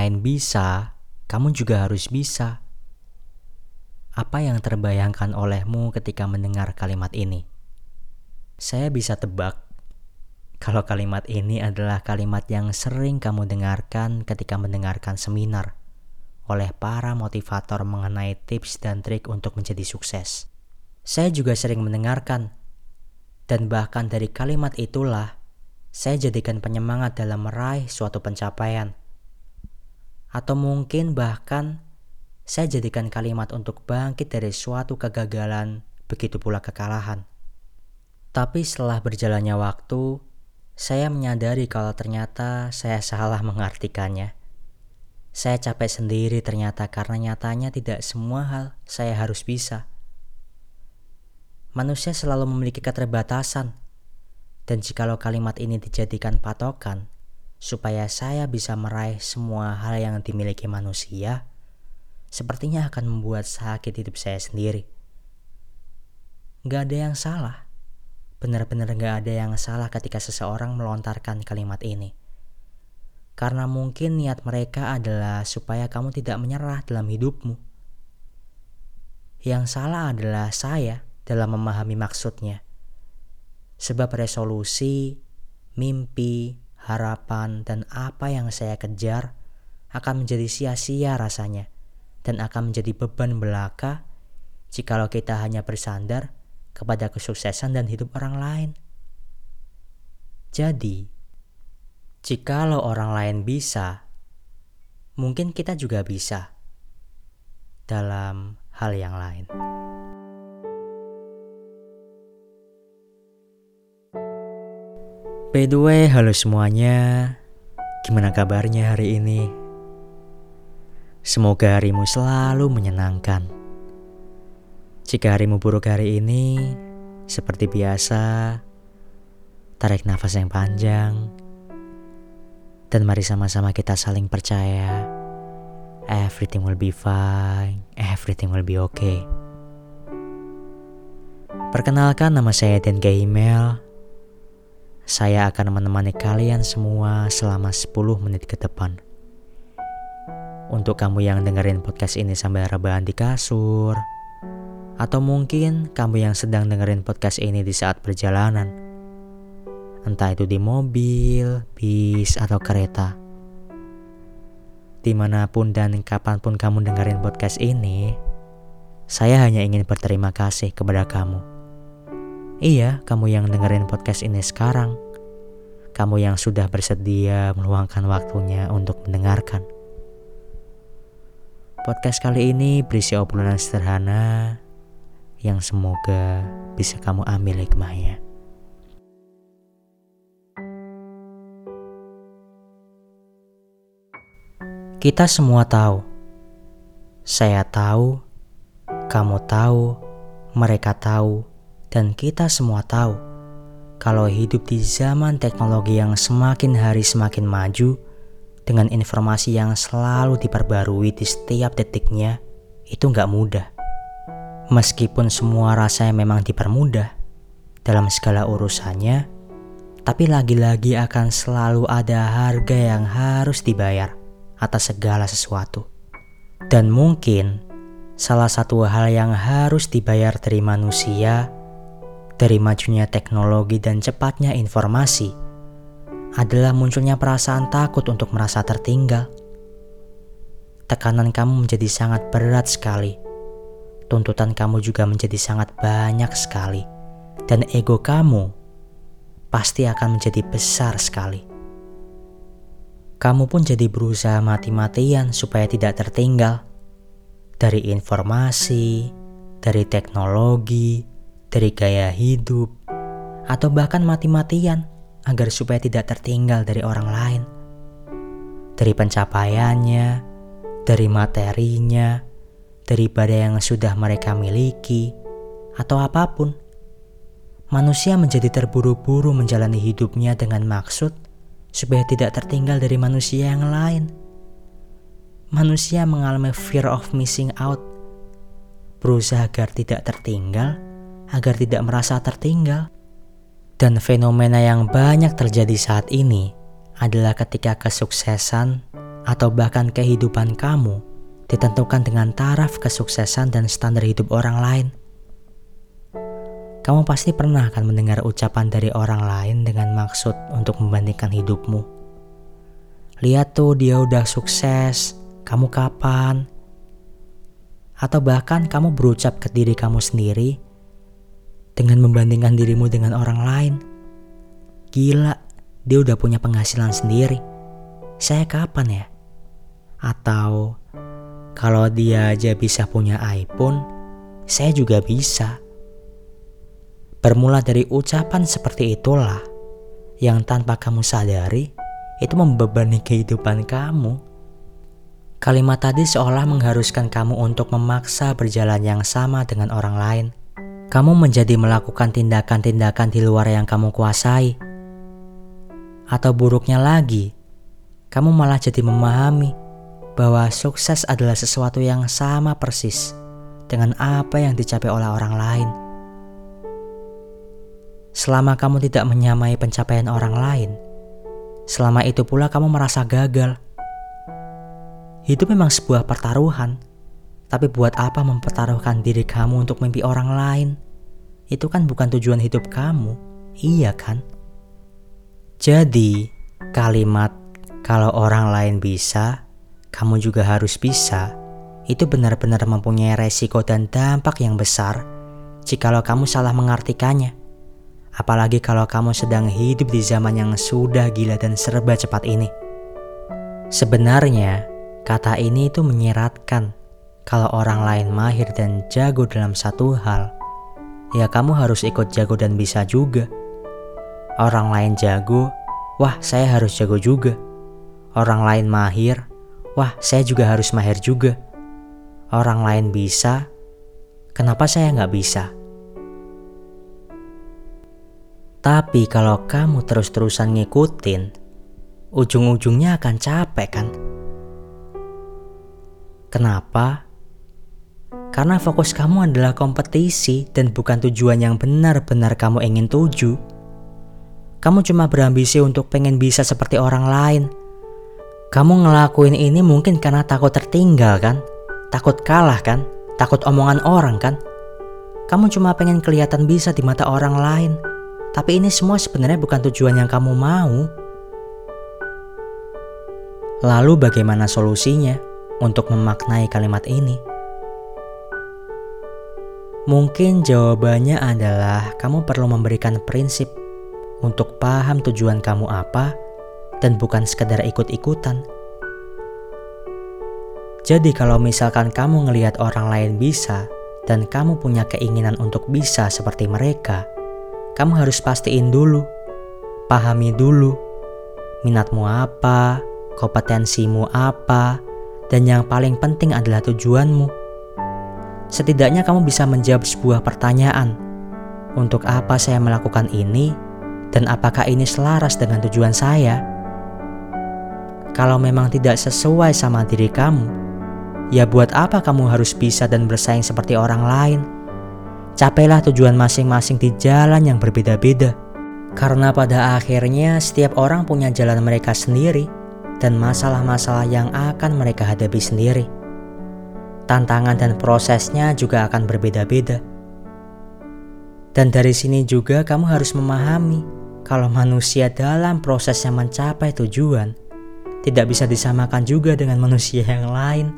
lain bisa, kamu juga harus bisa. Apa yang terbayangkan olehmu ketika mendengar kalimat ini? Saya bisa tebak kalau kalimat ini adalah kalimat yang sering kamu dengarkan ketika mendengarkan seminar oleh para motivator mengenai tips dan trik untuk menjadi sukses. Saya juga sering mendengarkan, dan bahkan dari kalimat itulah saya jadikan penyemangat dalam meraih suatu pencapaian. Atau mungkin bahkan saya jadikan kalimat untuk bangkit dari suatu kegagalan, begitu pula kekalahan. Tapi setelah berjalannya waktu, saya menyadari kalau ternyata saya salah mengartikannya. Saya capek sendiri ternyata karena nyatanya tidak semua hal saya harus bisa. Manusia selalu memiliki keterbatasan, dan jikalau kalimat ini dijadikan patokan, supaya saya bisa meraih semua hal yang dimiliki manusia, sepertinya akan membuat sakit hidup saya sendiri. Gak ada yang salah. Benar-benar gak ada yang salah ketika seseorang melontarkan kalimat ini. Karena mungkin niat mereka adalah supaya kamu tidak menyerah dalam hidupmu. Yang salah adalah saya dalam memahami maksudnya Sebab resolusi, mimpi, harapan, dan apa yang saya kejar akan menjadi sia-sia rasanya dan akan menjadi beban belaka jikalau kita hanya bersandar kepada kesuksesan dan hidup orang lain. Jadi, jikalau orang lain bisa, mungkin kita juga bisa dalam hal yang lain. By the way, halo semuanya. Gimana kabarnya hari ini? Semoga harimu selalu menyenangkan. Jika harimu buruk hari ini, seperti biasa, tarik nafas yang panjang, dan mari sama-sama kita saling percaya. Everything will be fine, everything will be okay. Perkenalkan nama saya Dan Email saya akan menemani kalian semua selama 10 menit ke depan. Untuk kamu yang dengerin podcast ini sambil rebahan di kasur, atau mungkin kamu yang sedang dengerin podcast ini di saat perjalanan, entah itu di mobil, bis, atau kereta. Di mana pun dan kapan pun kamu dengerin podcast ini, saya hanya ingin berterima kasih kepada kamu Iya, kamu yang dengerin podcast ini sekarang. Kamu yang sudah bersedia meluangkan waktunya untuk mendengarkan. Podcast kali ini berisi obrolan sederhana yang semoga bisa kamu ambil hikmahnya. Kita semua tahu, saya tahu, kamu tahu, mereka tahu dan kita semua tahu kalau hidup di zaman teknologi yang semakin hari semakin maju dengan informasi yang selalu diperbarui di setiap detiknya itu nggak mudah. Meskipun semua rasanya memang dipermudah dalam segala urusannya, tapi lagi-lagi akan selalu ada harga yang harus dibayar atas segala sesuatu. Dan mungkin salah satu hal yang harus dibayar dari manusia dari majunya teknologi dan cepatnya informasi adalah munculnya perasaan takut untuk merasa tertinggal. Tekanan kamu menjadi sangat berat sekali. Tuntutan kamu juga menjadi sangat banyak sekali. Dan ego kamu pasti akan menjadi besar sekali. Kamu pun jadi berusaha mati-matian supaya tidak tertinggal dari informasi, dari teknologi, dari gaya hidup, atau bahkan mati-matian agar supaya tidak tertinggal dari orang lain. Dari pencapaiannya, dari materinya, daripada yang sudah mereka miliki, atau apa pun. Manusia menjadi terburu-buru menjalani hidupnya dengan maksud supaya tidak tertinggal dari manusia yang lain. Manusia mengalami fear of missing out, berusaha agar tidak tertinggal agar tidak merasa tertinggal. Dan fenomena yang banyak terjadi saat ini adalah ketika kesuksesan atau bahkan kehidupan kamu ditentukan dengan taraf kesuksesan dan standar hidup orang lain. Kamu pasti pernah akan mendengar ucapan dari orang lain dengan maksud untuk membandingkan hidupmu. Lihat tuh dia udah sukses, kamu kapan? Atau bahkan kamu berucap ke diri kamu sendiri dengan membandingkan dirimu dengan orang lain. Gila, dia udah punya penghasilan sendiri. Saya kapan ya? Atau kalau dia aja bisa punya iPhone, saya juga bisa. Bermula dari ucapan seperti itulah yang tanpa kamu sadari itu membebani kehidupan kamu. Kalimat tadi seolah mengharuskan kamu untuk memaksa berjalan yang sama dengan orang lain. Kamu menjadi melakukan tindakan-tindakan di luar yang kamu kuasai. Atau buruknya lagi, kamu malah jadi memahami bahwa sukses adalah sesuatu yang sama persis dengan apa yang dicapai oleh orang lain. Selama kamu tidak menyamai pencapaian orang lain, selama itu pula kamu merasa gagal. Hidup memang sebuah pertaruhan, tapi buat apa mempertaruhkan diri kamu untuk mimpi orang lain? Itu kan bukan tujuan hidup kamu, iya kan? Jadi, kalimat "kalau orang lain bisa, kamu juga harus bisa" itu benar-benar mempunyai resiko dan dampak yang besar jikalau kamu salah mengartikannya. Apalagi kalau kamu sedang hidup di zaman yang sudah gila dan serba cepat ini. Sebenarnya, kata ini itu menyeratkan kalau orang lain mahir dan jago dalam satu hal, ya kamu harus ikut jago dan bisa juga. Orang lain jago, wah saya harus jago juga. Orang lain mahir, wah saya juga harus mahir juga. Orang lain bisa, kenapa saya nggak bisa? Tapi kalau kamu terus-terusan ngikutin, ujung-ujungnya akan capek kan? Kenapa? Karena fokus kamu adalah kompetisi dan bukan tujuan yang benar-benar kamu ingin tuju. Kamu cuma berambisi untuk pengen bisa seperti orang lain. Kamu ngelakuin ini mungkin karena takut tertinggal kan? Takut kalah kan? Takut omongan orang kan? Kamu cuma pengen kelihatan bisa di mata orang lain tapi ini semua sebenarnya bukan tujuan yang kamu mau. Lalu bagaimana solusinya untuk memaknai kalimat ini? Mungkin jawabannya adalah kamu perlu memberikan prinsip untuk paham tujuan kamu apa dan bukan sekedar ikut-ikutan. Jadi kalau misalkan kamu ngelihat orang lain bisa dan kamu punya keinginan untuk bisa seperti mereka, kamu harus pastiin dulu, pahami dulu, minatmu apa, kompetensimu apa, dan yang paling penting adalah tujuanmu. Setidaknya kamu bisa menjawab sebuah pertanyaan, untuk apa saya melakukan ini, dan apakah ini selaras dengan tujuan saya? Kalau memang tidak sesuai sama diri kamu, ya buat apa kamu harus bisa dan bersaing seperti orang lain? Capailah tujuan masing-masing di jalan yang berbeda-beda. Karena pada akhirnya setiap orang punya jalan mereka sendiri dan masalah-masalah yang akan mereka hadapi sendiri. Tantangan dan prosesnya juga akan berbeda-beda. Dan dari sini juga kamu harus memahami kalau manusia dalam prosesnya mencapai tujuan tidak bisa disamakan juga dengan manusia yang lain.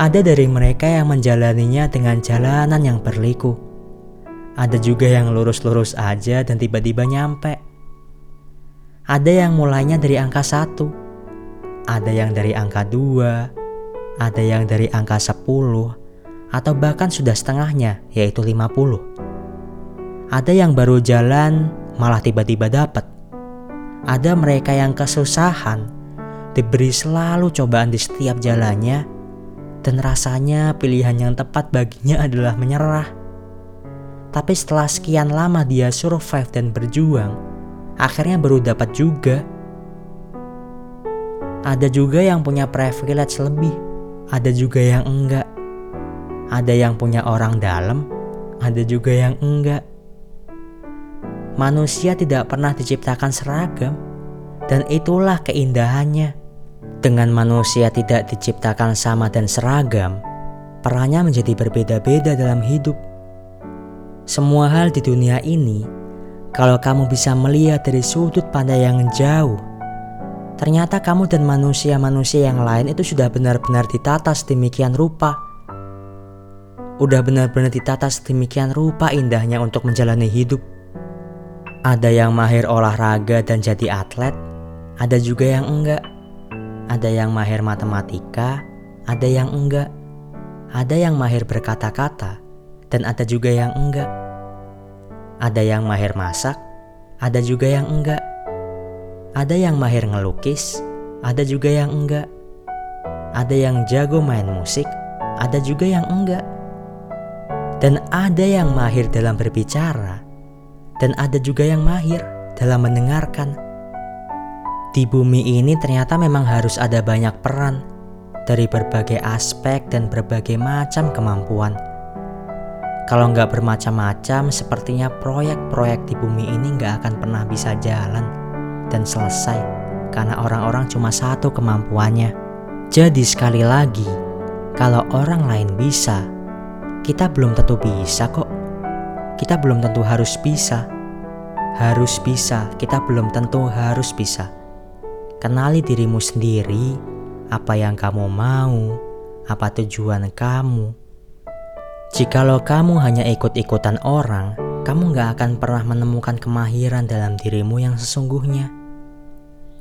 Ada dari mereka yang menjalaninya dengan jalanan yang berliku. Ada juga yang lurus-lurus aja dan tiba-tiba nyampe. Ada yang mulainya dari angka satu, ada yang dari angka dua, ada yang dari angka sepuluh, atau bahkan sudah setengahnya, yaitu lima puluh. Ada yang baru jalan, malah tiba-tiba dapat. Ada mereka yang kesusahan, diberi selalu cobaan di setiap jalannya, dan rasanya pilihan yang tepat baginya adalah menyerah. Tapi setelah sekian lama dia survive dan berjuang, akhirnya baru dapat juga. Ada juga yang punya privilege lebih, ada juga yang enggak. Ada yang punya orang dalam, ada juga yang enggak. Manusia tidak pernah diciptakan seragam. Dan itulah keindahannya. Dengan manusia tidak diciptakan sama dan seragam, perannya menjadi berbeda-beda dalam hidup. Semua hal di dunia ini, kalau kamu bisa melihat dari sudut pandang yang jauh, ternyata kamu dan manusia-manusia yang lain itu sudah benar-benar ditata sedemikian rupa. Udah benar-benar ditata sedemikian rupa indahnya untuk menjalani hidup. Ada yang mahir olahraga dan jadi atlet, ada juga yang enggak. Ada yang mahir matematika, ada yang enggak. Ada yang mahir berkata-kata, dan ada juga yang enggak. Ada yang mahir masak, ada juga yang enggak. Ada yang mahir ngelukis, ada juga yang enggak. Ada yang jago main musik, ada juga yang enggak. Dan ada yang mahir dalam berbicara, dan ada juga yang mahir dalam mendengarkan. Di bumi ini ternyata memang harus ada banyak peran dari berbagai aspek dan berbagai macam kemampuan. Kalau nggak bermacam-macam, sepertinya proyek-proyek di bumi ini nggak akan pernah bisa jalan dan selesai karena orang-orang cuma satu kemampuannya. Jadi sekali lagi, kalau orang lain bisa, kita belum tentu bisa kok kita belum tentu harus bisa. Harus bisa, kita belum tentu harus bisa. Kenali dirimu sendiri, apa yang kamu mau, apa tujuan kamu. Jikalau kamu hanya ikut-ikutan orang, kamu gak akan pernah menemukan kemahiran dalam dirimu yang sesungguhnya.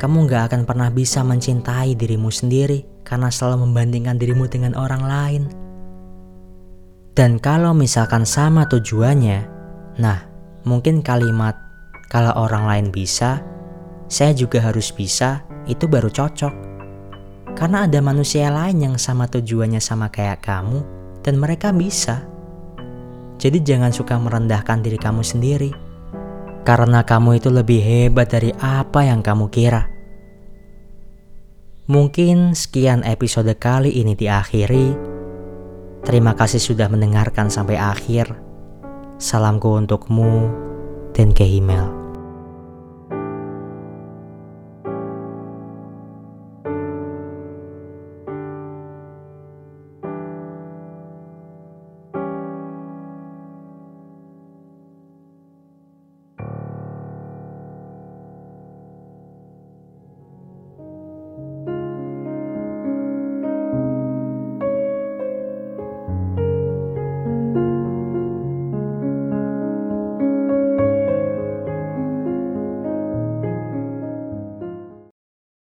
Kamu gak akan pernah bisa mencintai dirimu sendiri karena selalu membandingkan dirimu dengan orang lain. Dan kalau misalkan sama tujuannya, nah mungkin kalimat kalau orang lain bisa, saya juga harus bisa, itu baru cocok. Karena ada manusia lain yang sama tujuannya sama kayak kamu, dan mereka bisa. Jadi jangan suka merendahkan diri kamu sendiri. Karena kamu itu lebih hebat dari apa yang kamu kira. Mungkin sekian episode kali ini diakhiri. Terima kasih sudah mendengarkan sampai akhir. Salamku untukmu dan ke.